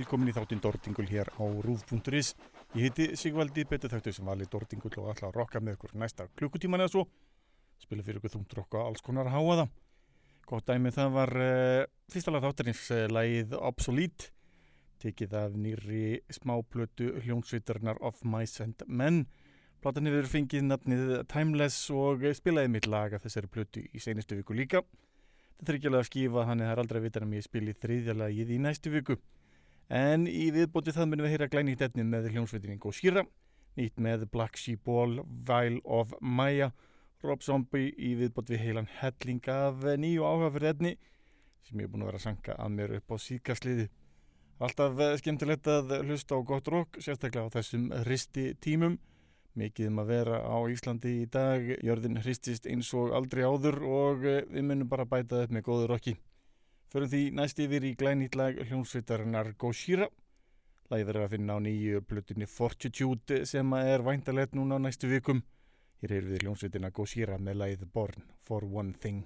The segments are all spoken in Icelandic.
velkomin í þáttinn Dordingul hér á rúf.is. Ég heiti Sigvaldi Betur Þættu sem vali Dordingul og ætla að rokka með ykkur næsta klukkutíman eða svo. Spila fyrir ykkur þúndur okkur alls konar að háa það. Gott dæmi það var uh, fyrsta lag þáttarins uh, lagið Obsolete, tekið af nýri smáplötu hljónsveitarnar Of Mice and Men. Platan hefur fengið nafnið Timeless og spilaði mitt lag af þessari plötu í senustu viku líka. Þetta er ekki alveg að skífa, hann er aldrei að vita um ég spili þriðjalagið í næstu viku. En í viðbóti það munum við heyra glænýtt etnið með hljómsveitinni Góðskýra, nýtt með Black Sheep Ball, Vile of Maya, Rob Zombie í viðbóti við heilan helling af nýju áhagafur etni sem ég er búin að vera að sanka að mér upp á síkasliði. Alltaf skemmtilegt að hlusta á gott rock, sérstaklega á þessum risti tímum mikið um að vera á Íslandi í dag jörðin hristist eins og aldrei áður og eh, við munum bara bæta þetta með góður okki Förum því næst yfir í glænýtt lag hljómsveitarinnar Gojira Læðið er að finna á nýju blutinni Fortitude sem er væntalegt núna á næstu vikum. Hér er við hljómsveitina Gojira með læðið Born for One Thing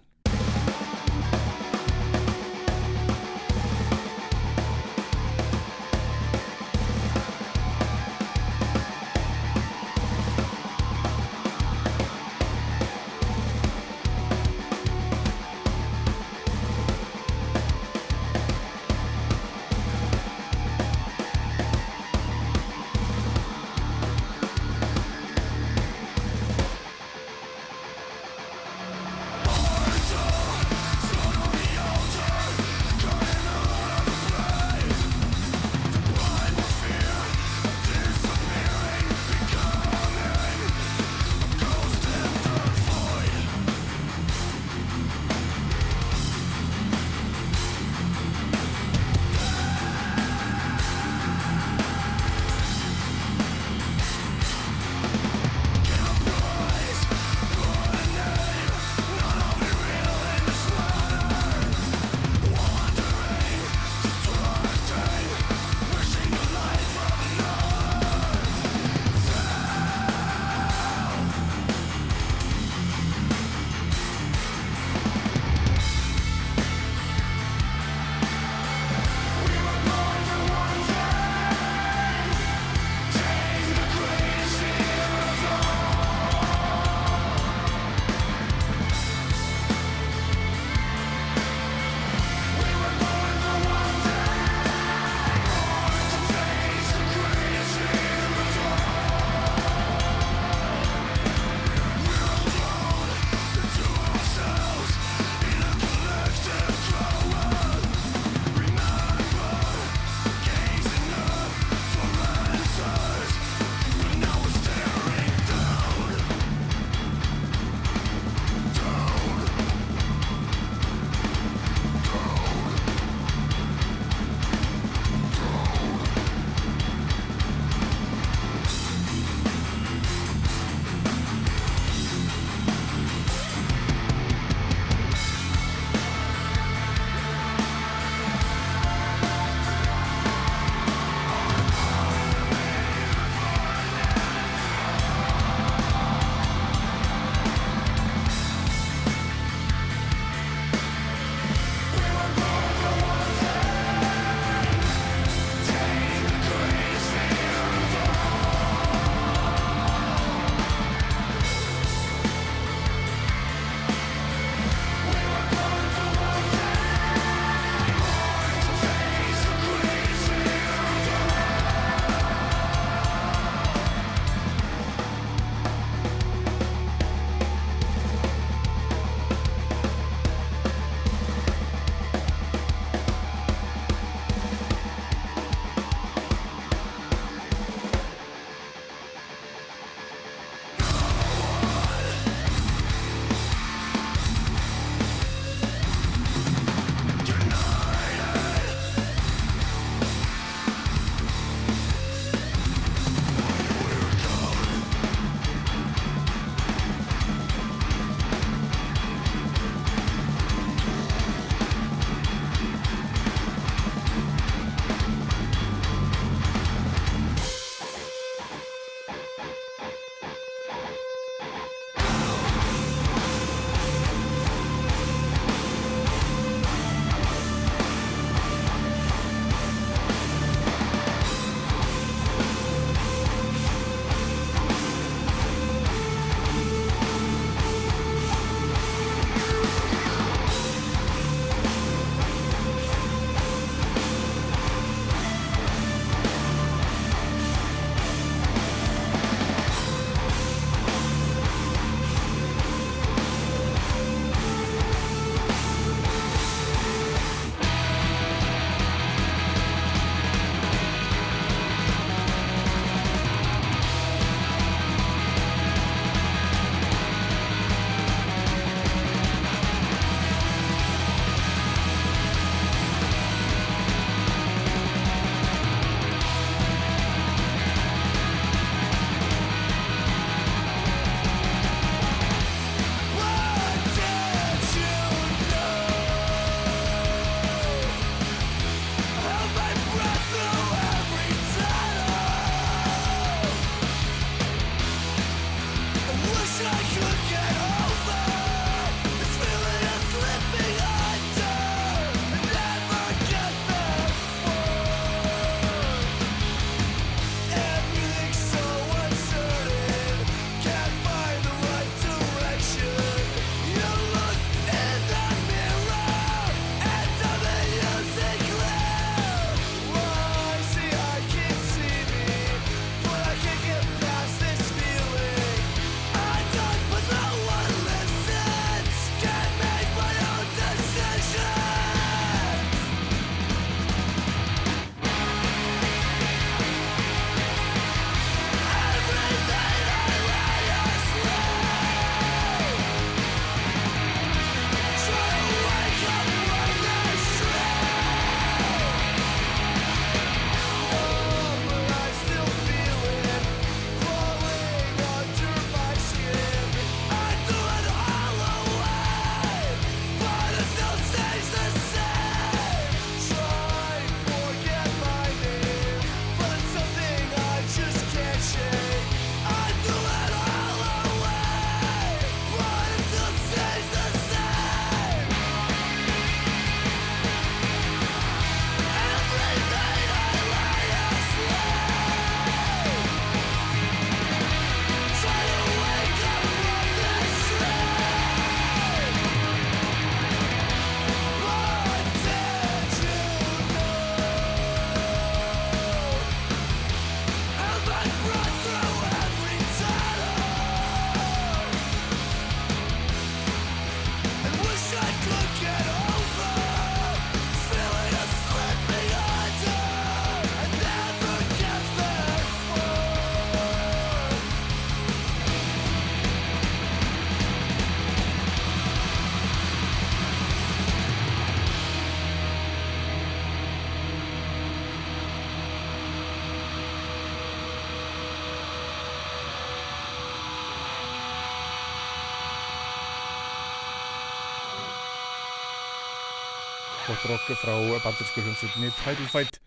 gott rock frá bandarísku hljómsveitinni Tidal Fight.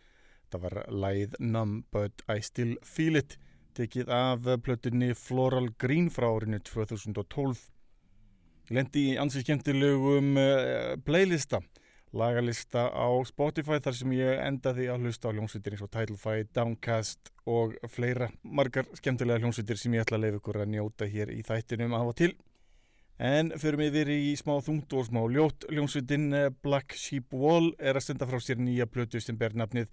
Það var læð Numb But I Still Feel It tekið af plötunni Floral Green frá árinu 2012 lendi í ansið skemmtilegum uh, playlista lagalista á Spotify þar sem ég endaði að hlusta á hljómsveitir eins og Tidal Fight, Downcast og fleira. Margar skemmtilega hljómsveitir sem ég ætla að leiða ykkur að njóta hér í þættinum af og til En mig verið í smá þungt og smá ljót, hljómsveitin eh, Black Sheep Wall er að stenda frá sér nýja blötu sem ber nafnið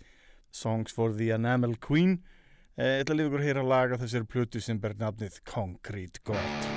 Songs for the Enamel Queen. Að lifa ykkur að heyra laga þessari blötu sem ber nafnið Concrete God.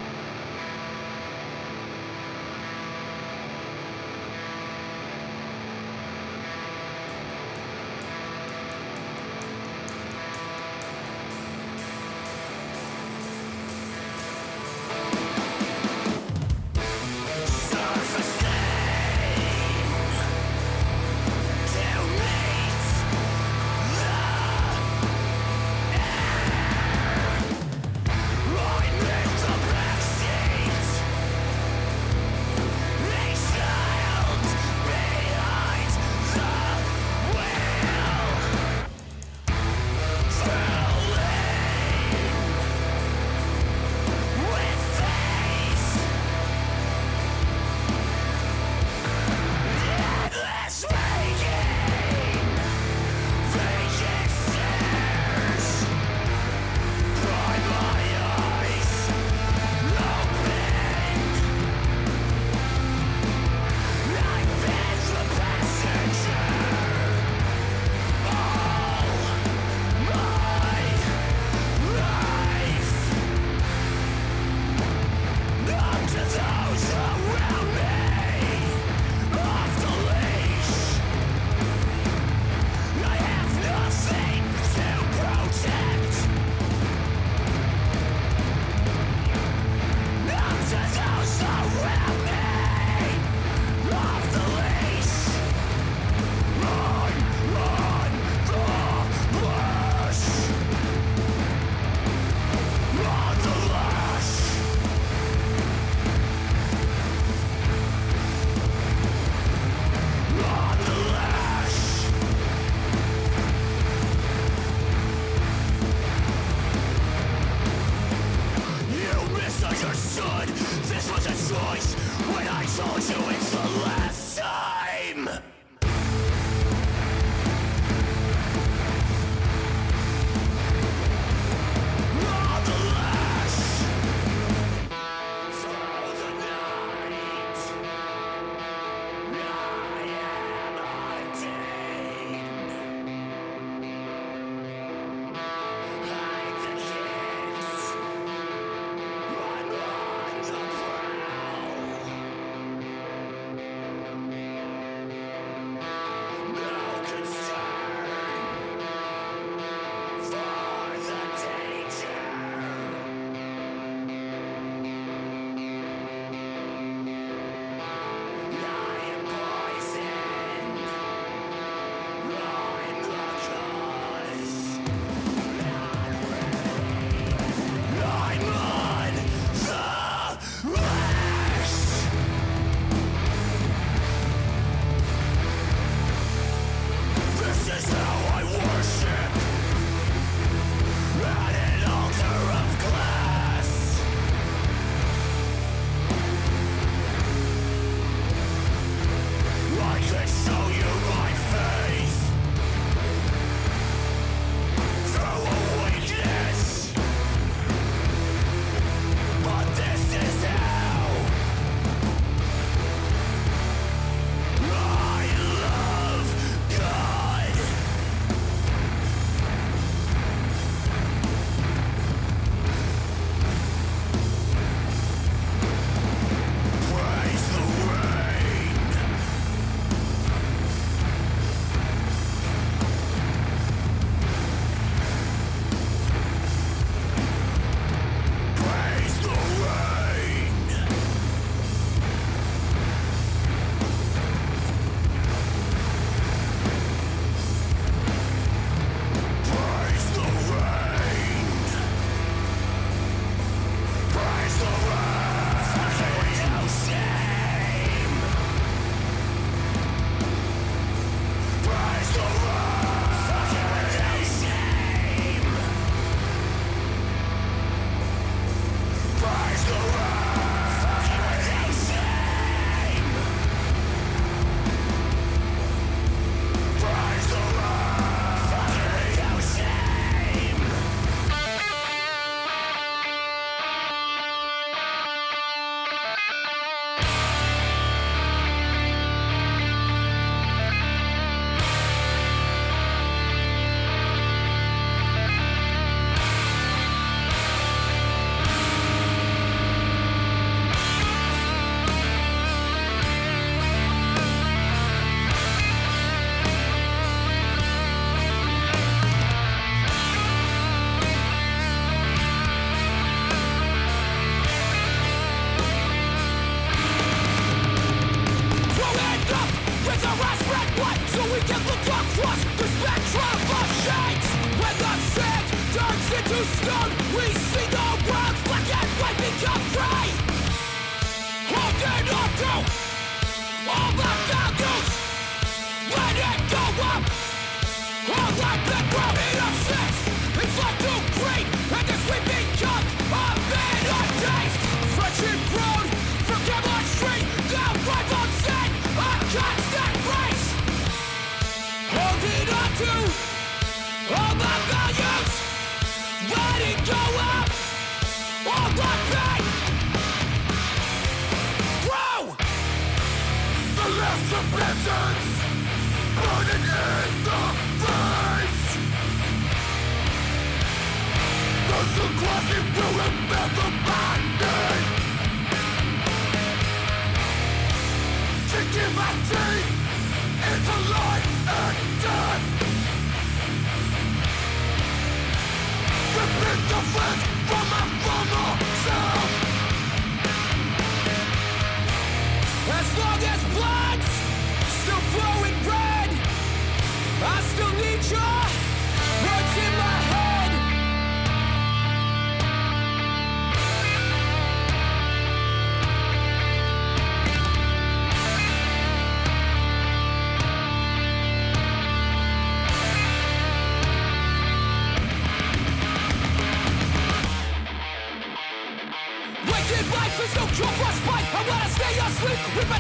Choice when I told you it's the last time.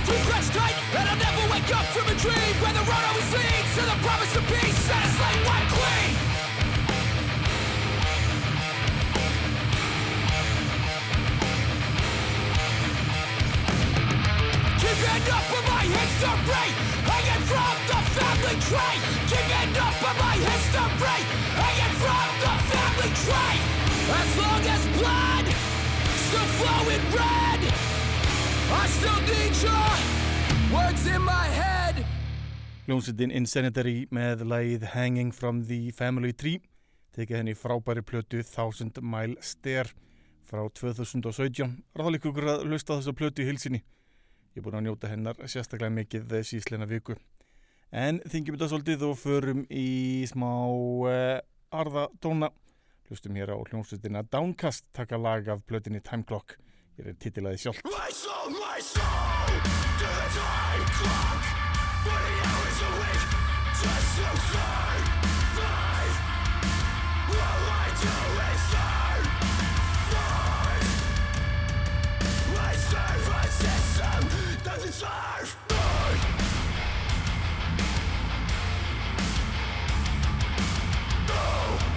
My tight And I'll never wake up from a dream Where the road always leads to the promise of peace white clean Keeping up my history Hanging from the family tree. Keeping up my history Hanging from the family tree. As long as blood Still red I still need your Words in my head. Hljómsveitin Insanitary með lagið Hanging from the Family Tree tekið henni frábæri plötu Thousand Mile Stair frá 2017 ráðleikur ykkur að hlusta á þessa plötu í hilsinni ég er búin að njóta hennar sérstaklega mikið þessi íslena viku. En þingjum þetta svolítið og förum í smá uh, arða tóna hlustum hér á hljómsveitina Downcast taka lag af plötinni Time Clock ég er titilaði sjálf My soul, my soul To the time clock. Forty hours a week Just to survive All I do is survive My servant system Doesn't serve. Me No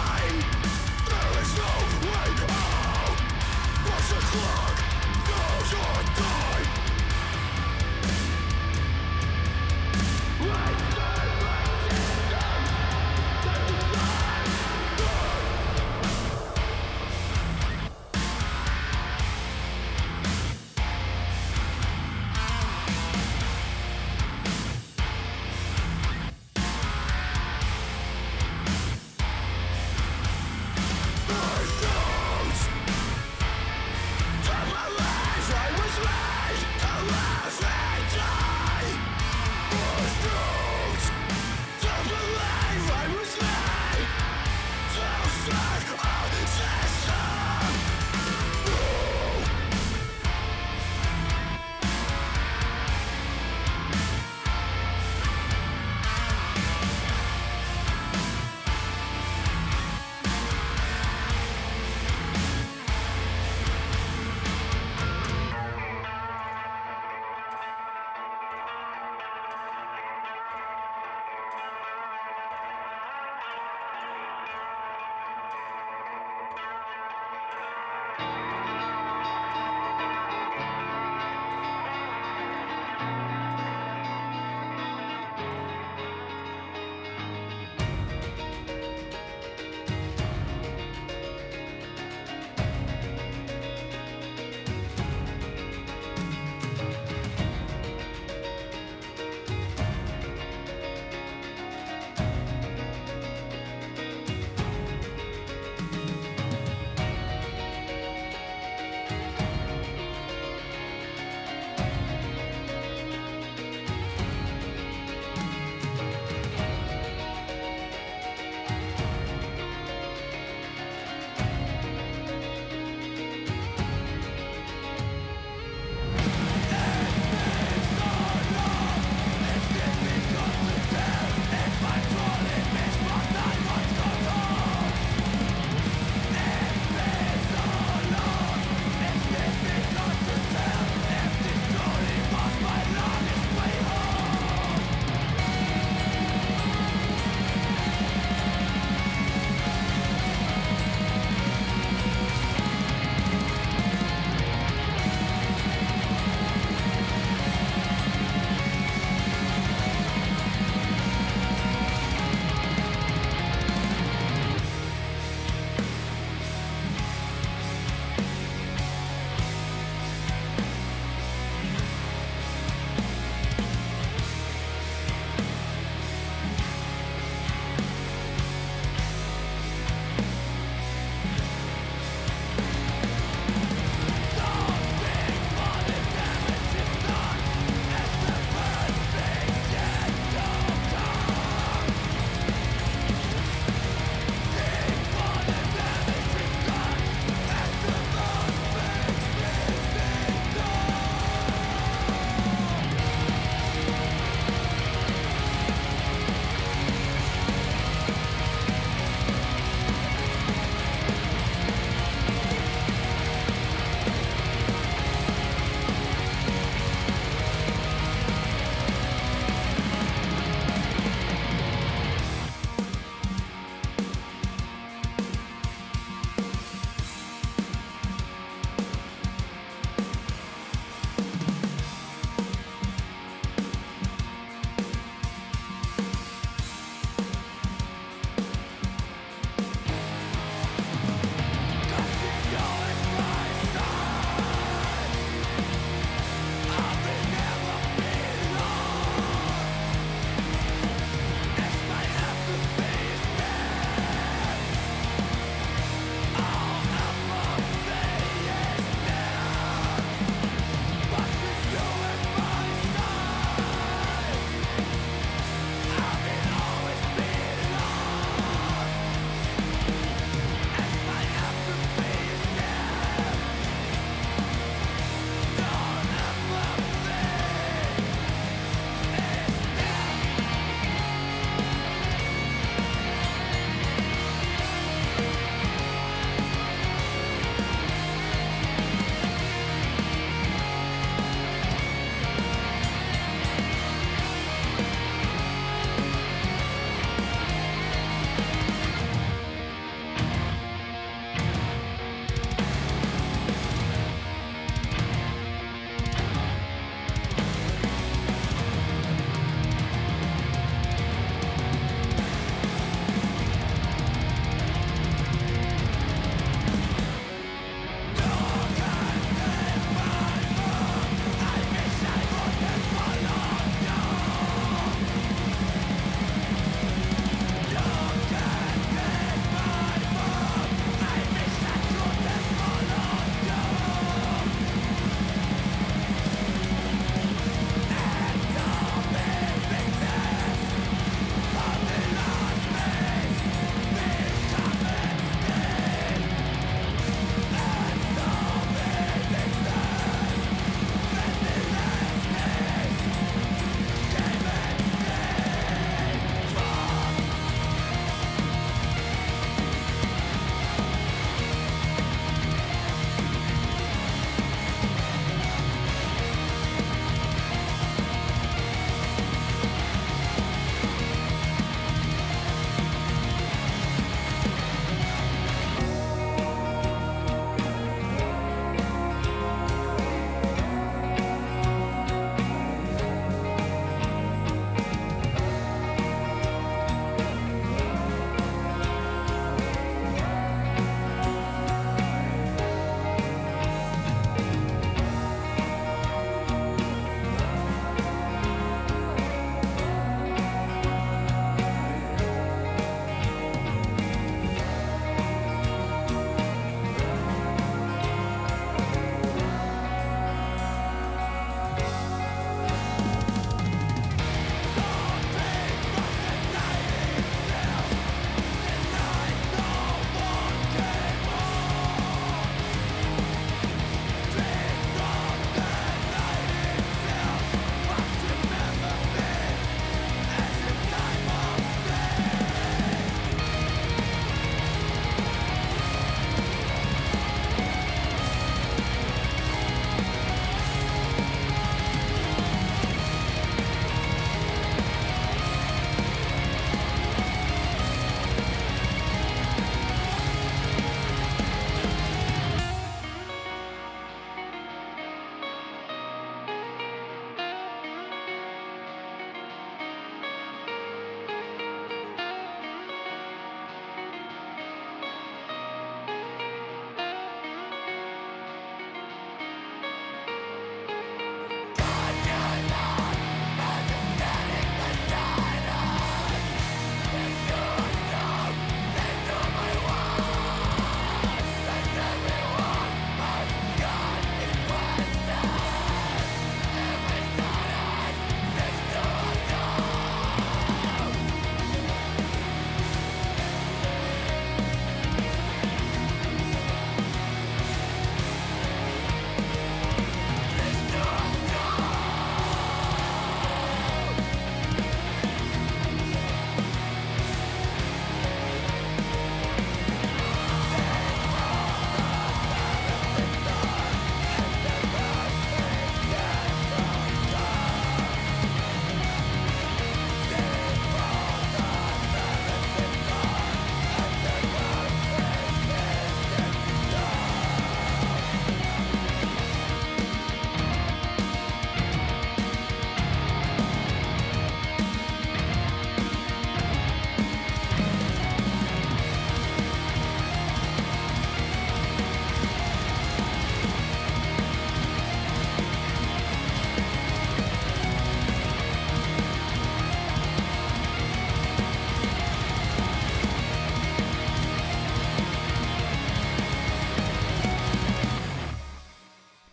Clock. Knows your time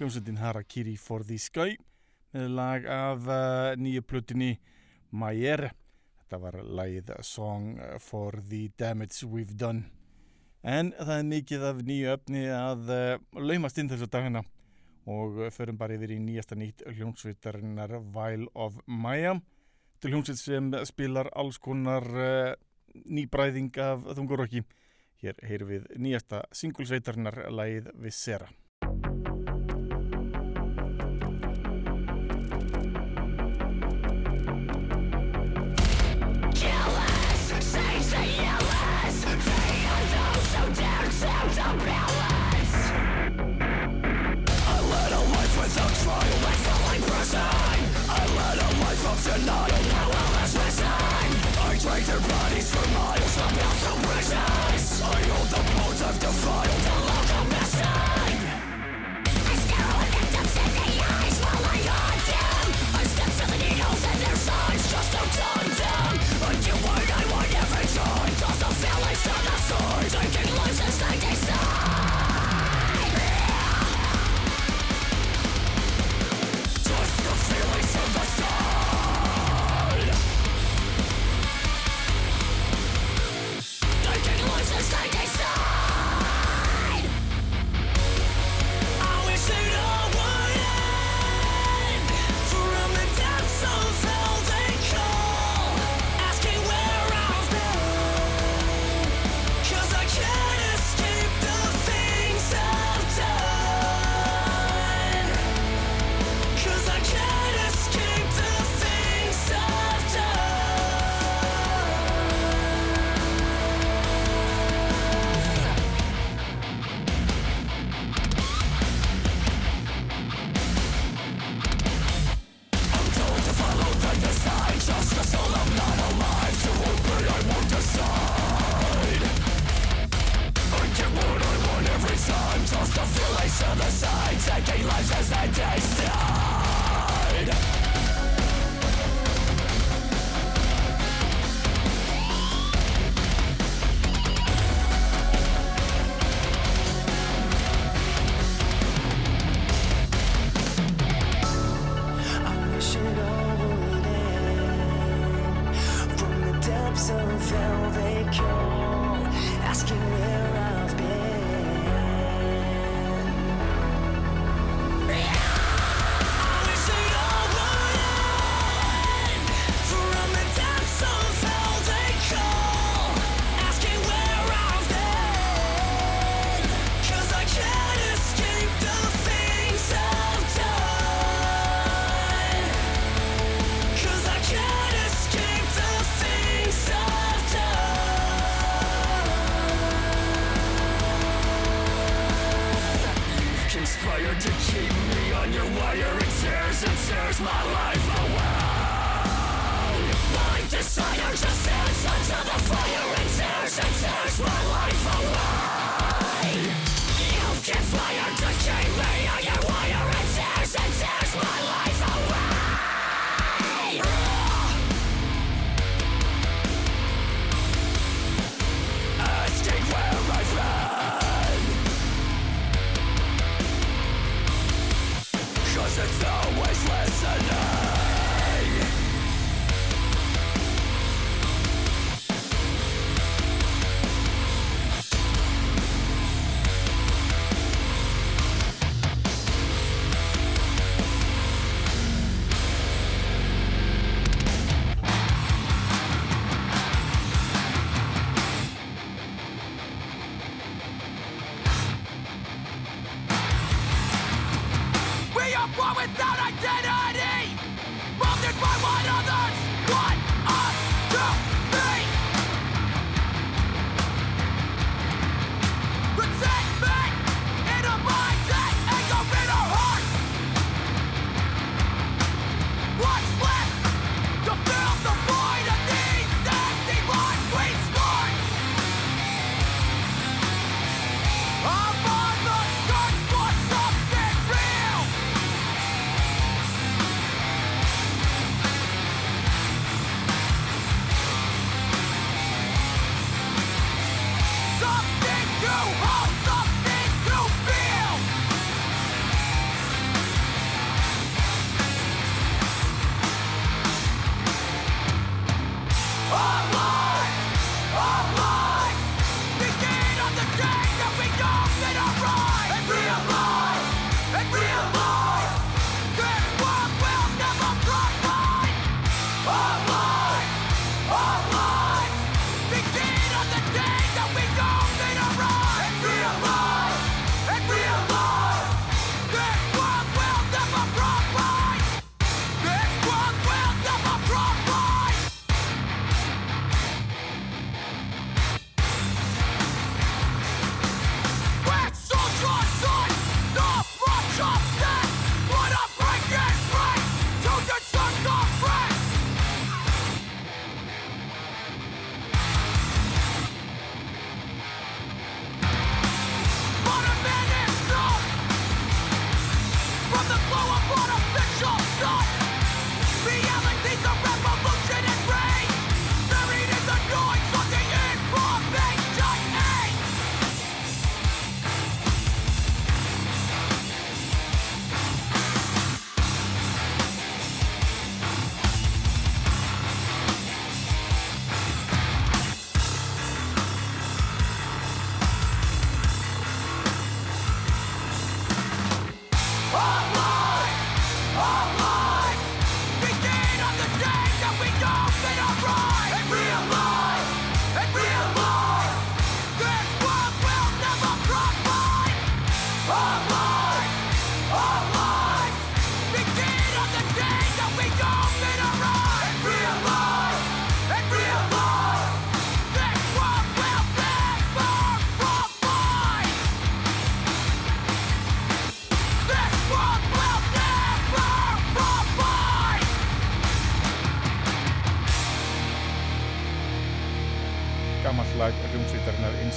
hljómsveitin Harakiri for the Sky með lag af uh, nýju plutinni Mayer. Þetta var lagið Song for the Damage We've Done. En það er mikið af nýju öfni að uh, laumast inn þessu dagina og förum bara yfir í nýjasta nýtt hljómsveitarinnar Vile of Maya. Þetta er hljómsveit sem spilar alls konar uh, nýbræðing af þungurokki. Hér heyrum við nýjasta singulsveitarinnar lagið Visera. the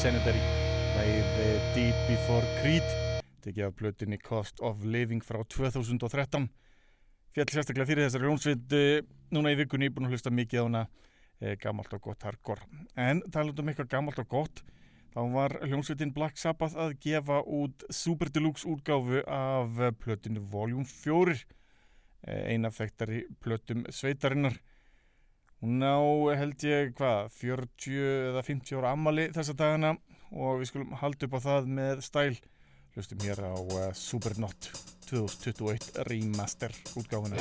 lagið eh, Deep Before Creed tekið af blötinni Cost of Living frá 2013 fjall sérstaklega fyrir þessari hljómsveit eh, núna í vikunni búin að hlusta mikið á hana eh, gammalt og gott hardcore. En talandum eitthvað gammalt og gott þá var hljómsveitin Black Sabbath að gefa út Super Deluxe útgáfu af plötinu Volume 4 eina fæktari plötum sveitarinnar hún á held ég hvað 40 eða 50 ára ammali þessa dagana og við skulum halda upp á það með stæl. Hlustum hér á uh, Supernot 2021 remaster útgáfuna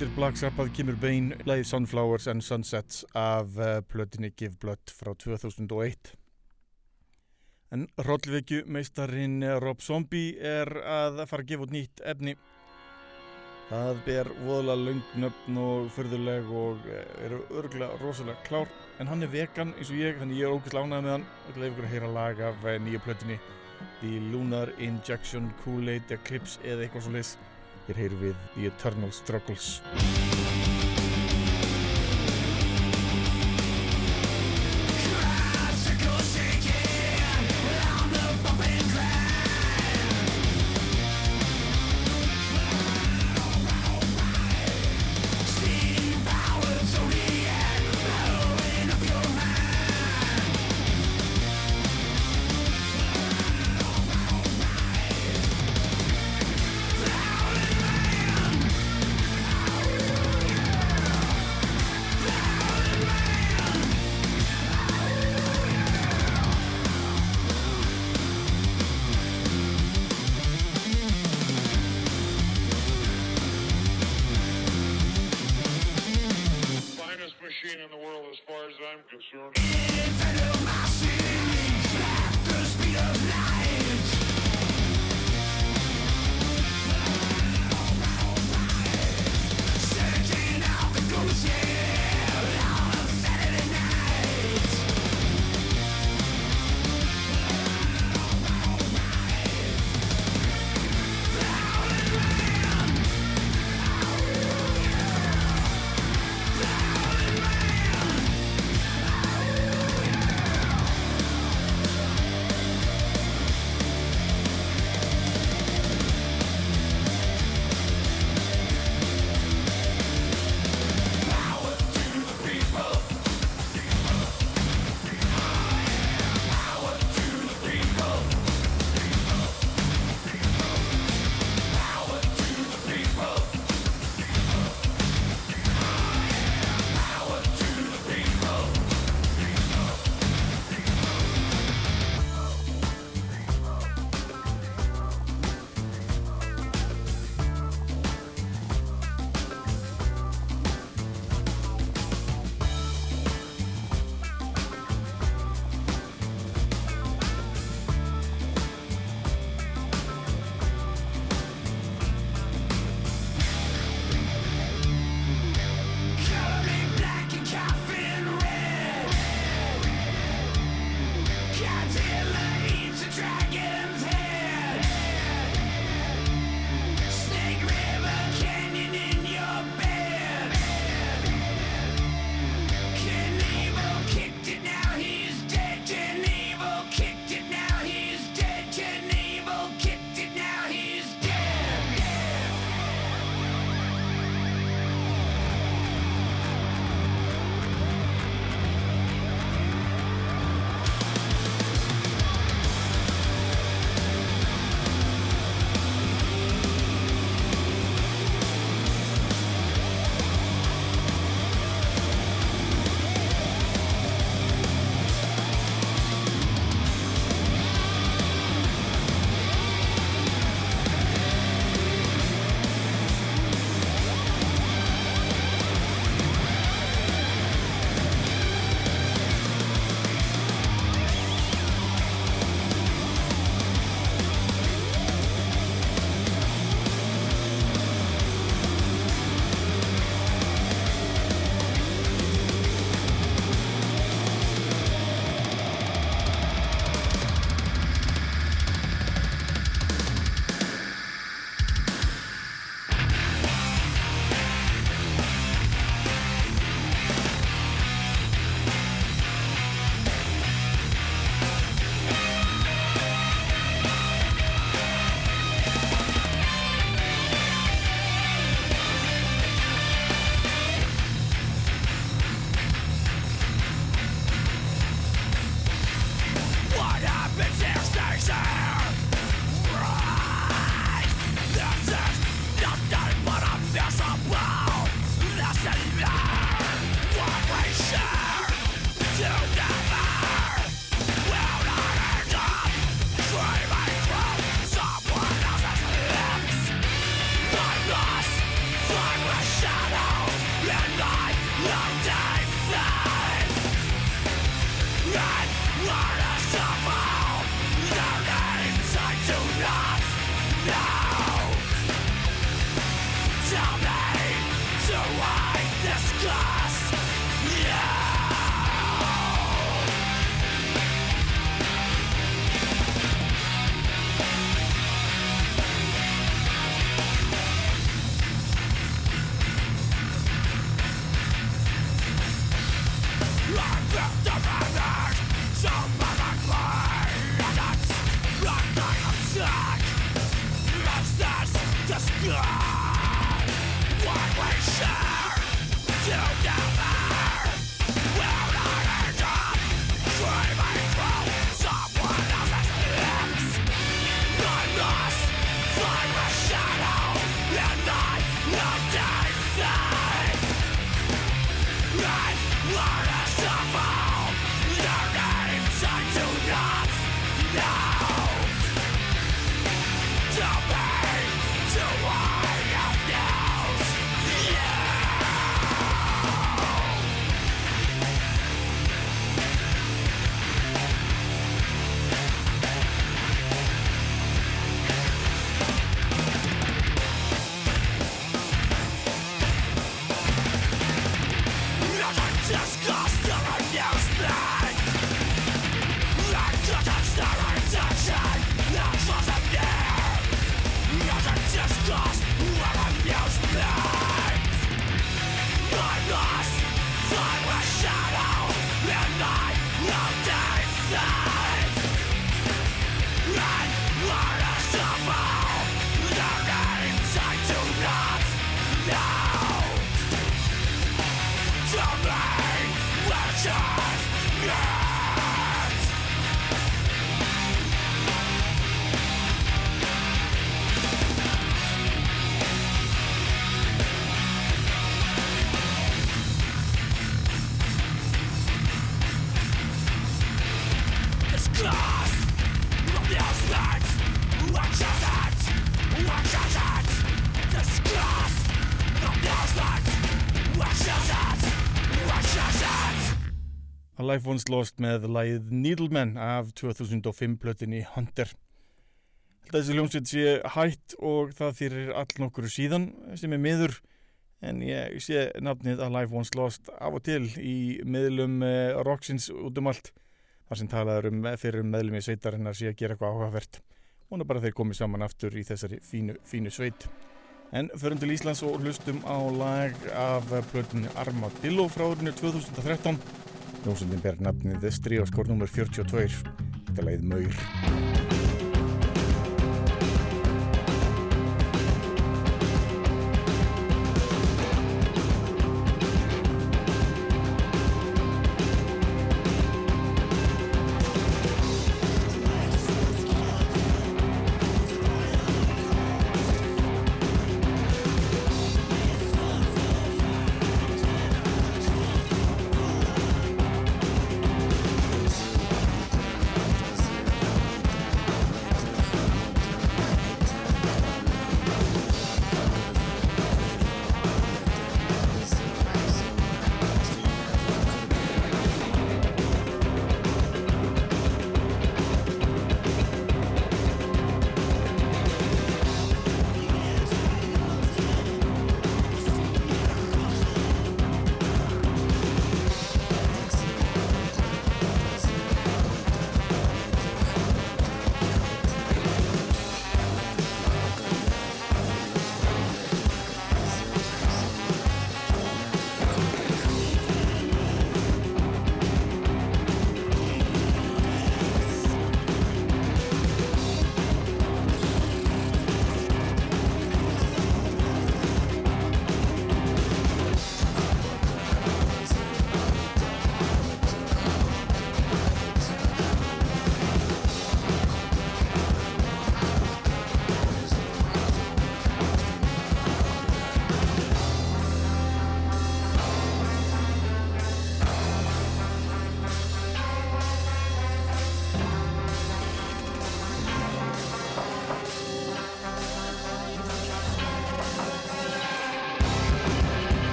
eftir Black Sabbath kemur Bane leið Sunflowers and Sunsets af uh, plötinni Give Blood frá 2001. En Rollvekju meistarinn Rob Zombie er að fara að gefa út nýtt efni. Það ber voðalega löngnöfn og fyrðuleg og eh, eru örgulega rosalega klár. En hann er vegan eins og ég, þannig ég er ógæslega ánægð með hann. Ætla að ykkur að heyra lag af eh, nýju plötinni The Lunar Injection Kool-Aid Eclipse eða eitthvað svo leys. Hér heyrum við The Eternal Struggles. Life Once Lost með lagið Needleman af 2005 plötinni Hunter. Þessi hljómsveit sé hætt og það þýrir all nokkuru síðan sem er miður en ég sé nafnið A Life Once Lost af og til í meðlum uh, Roxins út um allt þar sem talaður um fyrir meðlum í sveitarinnar sé að gera eitthvað áhugavert. Hún er bara þeir komið saman aftur í þessari fínu, fínu sveit. En förum til Íslands og hlustum á lag af plötinu Armadillo frá árinu 2013 Ljósundin ber nafnið Stríðaskór nr. 42 Þetta leið Maur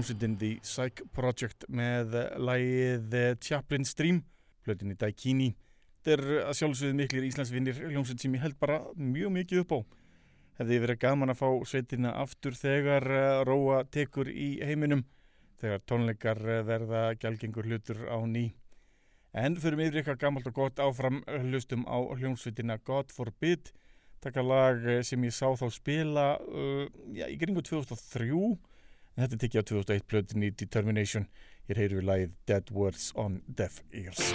hljómsveitin The Psych Project með lagið eh, Chaplin Stream, plötinni Daikini. Þetta er að sjálfsögðu miklir Íslandsvinnir hljómsveit sem ég held bara mjög mikið upp á. Hefði verið gaman að fá sveitina aftur þegar eh, Róa tekur í heiminum, þegar tónleikar eh, verða gælgengur hlutur á ný. En fyrir mig yfir eitthvað gamalt og gott áfram hlustum á hljómsveitina God Forbid, taka lag sem ég sá þá spila uh, já, í gringu 2003 en þetta tekja á 2001 plötin í Determination. Hér heyru við lagið Dead Words on Deaf Ears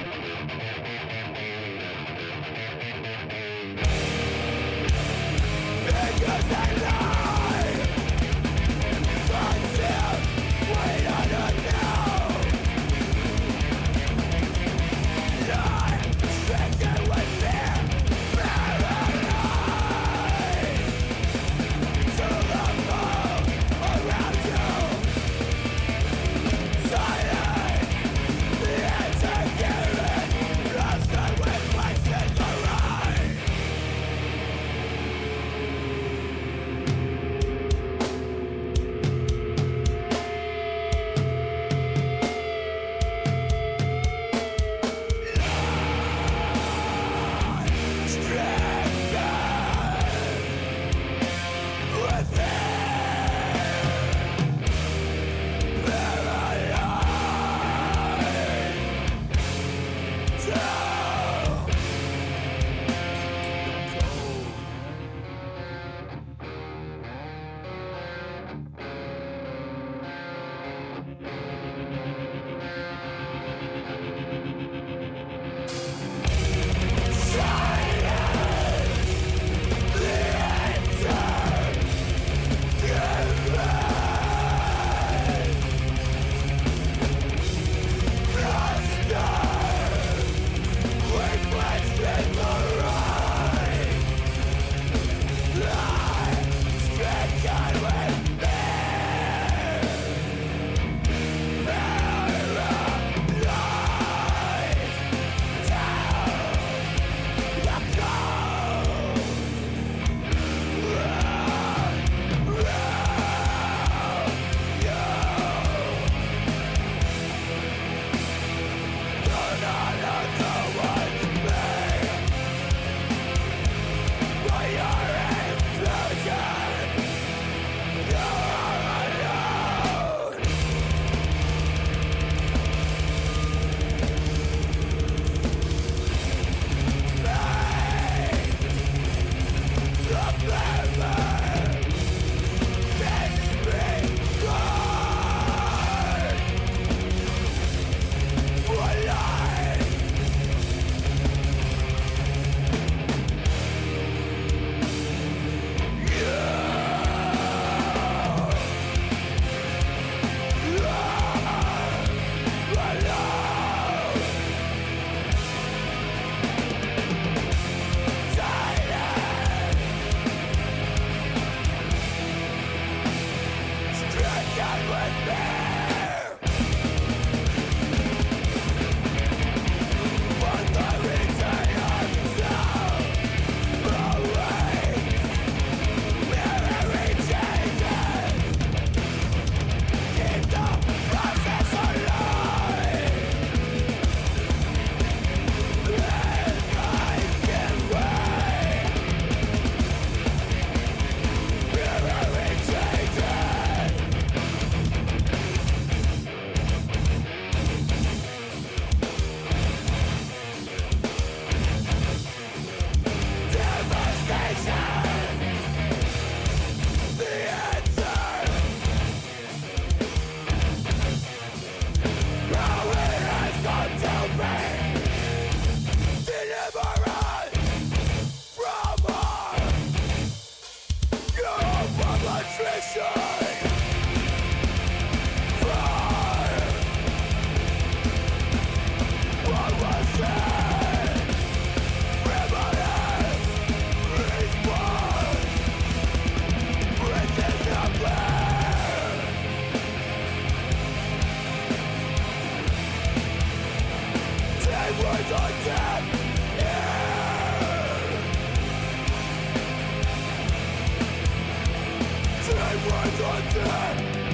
Words on death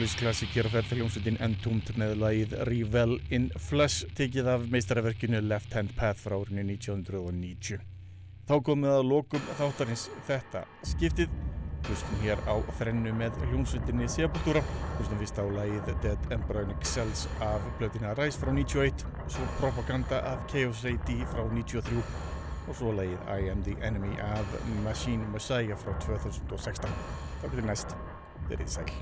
Endalus klassik hér að ferð hljómsveitin Entombed með lagið Revel in Flesh tekið af meistaraverkinu Left Hand Path frá árinu 1990. Þá komið að lokum þáttarins þetta skiptið. Hlustum hér á þrennu með hljómsveitinni Sepultura. Hlustum vist á lagið Dead Embryonic Cells af blöðina Rise frá 91, svo Propaganda af Chaos AD frá 93 og svo lagið I Am The Enemy af Machine Messiah frá 2016. Það byrjir næst. Verið sæl.